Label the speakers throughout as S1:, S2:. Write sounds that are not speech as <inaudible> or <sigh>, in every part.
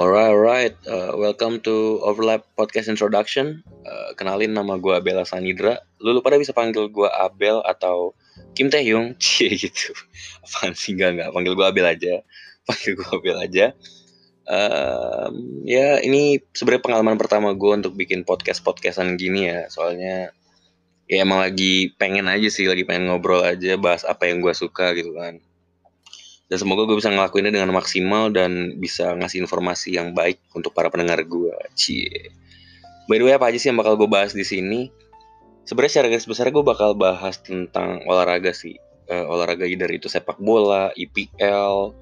S1: Alright, alright. Uh, welcome to Overlap Podcast Introduction. Uh, kenalin nama gue Abel Sanidra. Lu, lu pada bisa panggil gue Abel atau Kim Tae Hyung. <laughs> Cie gitu. Apaan sih enggak enggak panggil gue Abel aja. <laughs> Panggil gue Abel aja. Um, ya ini sebenarnya pengalaman pertama gue untuk bikin podcast podcastan gini ya. Soalnya ya emang lagi pengen aja sih, lagi pengen ngobrol aja, bahas apa yang gue suka gitu kan dan semoga gue bisa ngelakuinnya dengan maksimal dan bisa ngasih informasi yang baik untuk para pendengar gue. Cie. By the way apa aja sih yang bakal gue bahas di sini? Sebenarnya secara garis besar gue bakal bahas tentang olahraga sih. Uh, olahraga dari itu sepak bola, IPL,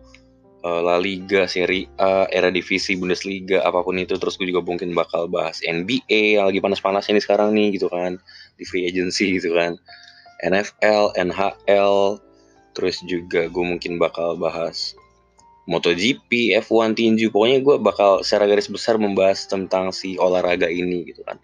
S1: uh, eh, La Liga, Serie A, era divisi, Bundesliga, apa pun itu. Terus gue juga mungkin bakal bahas NBA yang lagi panas-panasnya nih sekarang nih gitu kan. Di free agency gitu kan. NFL, NHL, terus juga gue mungkin bakal bahas MotoGP, F1, tinju, pokoknya gue bakal secara garis besar membahas tentang si olahraga ini gitu kan.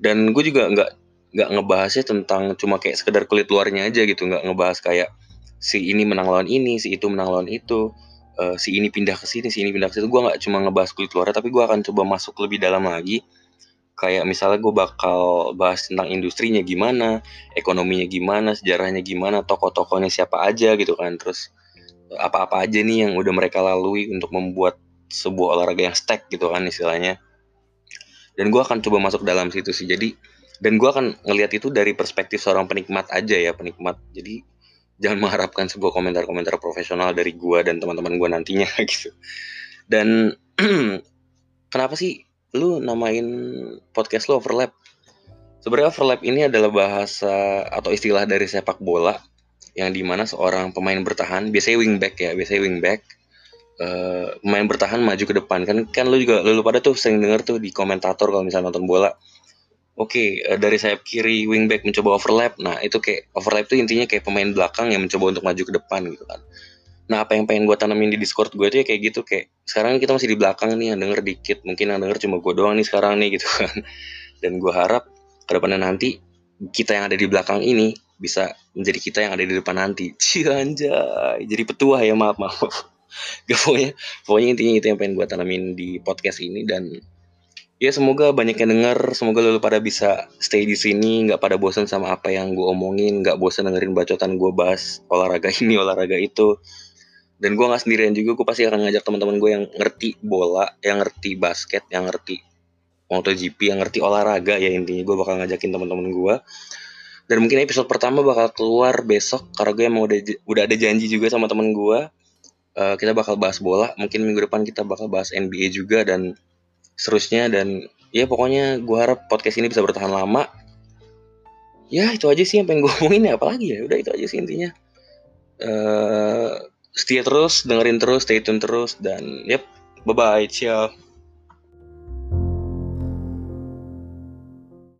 S1: Dan gue juga nggak nggak ngebahasnya tentang cuma kayak sekedar kulit luarnya aja gitu, nggak ngebahas kayak si ini menang lawan ini, si itu menang lawan itu, uh, si ini pindah ke sini, si ini pindah ke situ. Gue nggak cuma ngebahas kulit luarnya, tapi gue akan coba masuk lebih dalam lagi kayak misalnya gue bakal bahas tentang industrinya gimana, ekonominya gimana, sejarahnya gimana, tokoh-tokohnya siapa aja gitu kan, terus apa-apa aja nih yang udah mereka lalui untuk membuat sebuah olahraga yang stack gitu kan istilahnya. Dan gue akan coba masuk dalam situ sih. Jadi dan gue akan ngelihat itu dari perspektif seorang penikmat aja ya penikmat. Jadi jangan mengharapkan sebuah komentar-komentar profesional dari gue dan teman-teman gue nantinya <laughs> gitu. Dan <clears throat> kenapa sih lu namain podcast lu overlap. Sebenarnya overlap ini adalah bahasa atau istilah dari sepak bola yang di mana seorang pemain bertahan, biasanya wingback ya, biasanya wingback, uh, pemain bertahan maju ke depan kan kan lu juga lu, pada tuh sering denger tuh di komentator kalau misalnya nonton bola. Oke, okay, uh, dari sayap kiri wingback mencoba overlap. Nah, itu kayak overlap itu intinya kayak pemain belakang yang mencoba untuk maju ke depan gitu kan. Nah apa yang pengen gue tanamin di Discord gue tuh ya kayak gitu kayak sekarang kita masih di belakang nih yang denger dikit mungkin yang denger cuma gue doang nih sekarang nih <laughs> gitu kan. Dan gue harap ke depannya nanti kita yang ada di belakang ini bisa menjadi kita yang ada di depan nanti. <laughs> Cianjay jadi petua ya maaf maaf. <laughs> Gak pokoknya pokoknya intinya itu yang pengen gue tanamin di podcast ini dan ya semoga banyak yang denger semoga lo pada bisa stay di sini nggak pada bosan sama apa yang gue omongin nggak bosan dengerin bacotan gue bahas olahraga ini olahraga itu dan gue nggak sendirian juga gue pasti akan ngajak teman-teman gue yang ngerti bola yang ngerti basket yang ngerti MotoGP yang ngerti olahraga ya intinya gue bakal ngajakin teman-teman gue dan mungkin episode pertama bakal keluar besok karena gue emang udah udah ada janji juga sama temen gue uh, kita bakal bahas bola mungkin minggu depan kita bakal bahas NBA juga dan seterusnya. Dan ya pokoknya gue harap podcast ini bisa bertahan lama. Ya itu aja sih yang pengen gue <laughs> omongin ya apalagi ya? Udah itu aja sih intinya. Uh, setia terus, dengerin terus, stay tune terus dan yep, bye bye, ciao.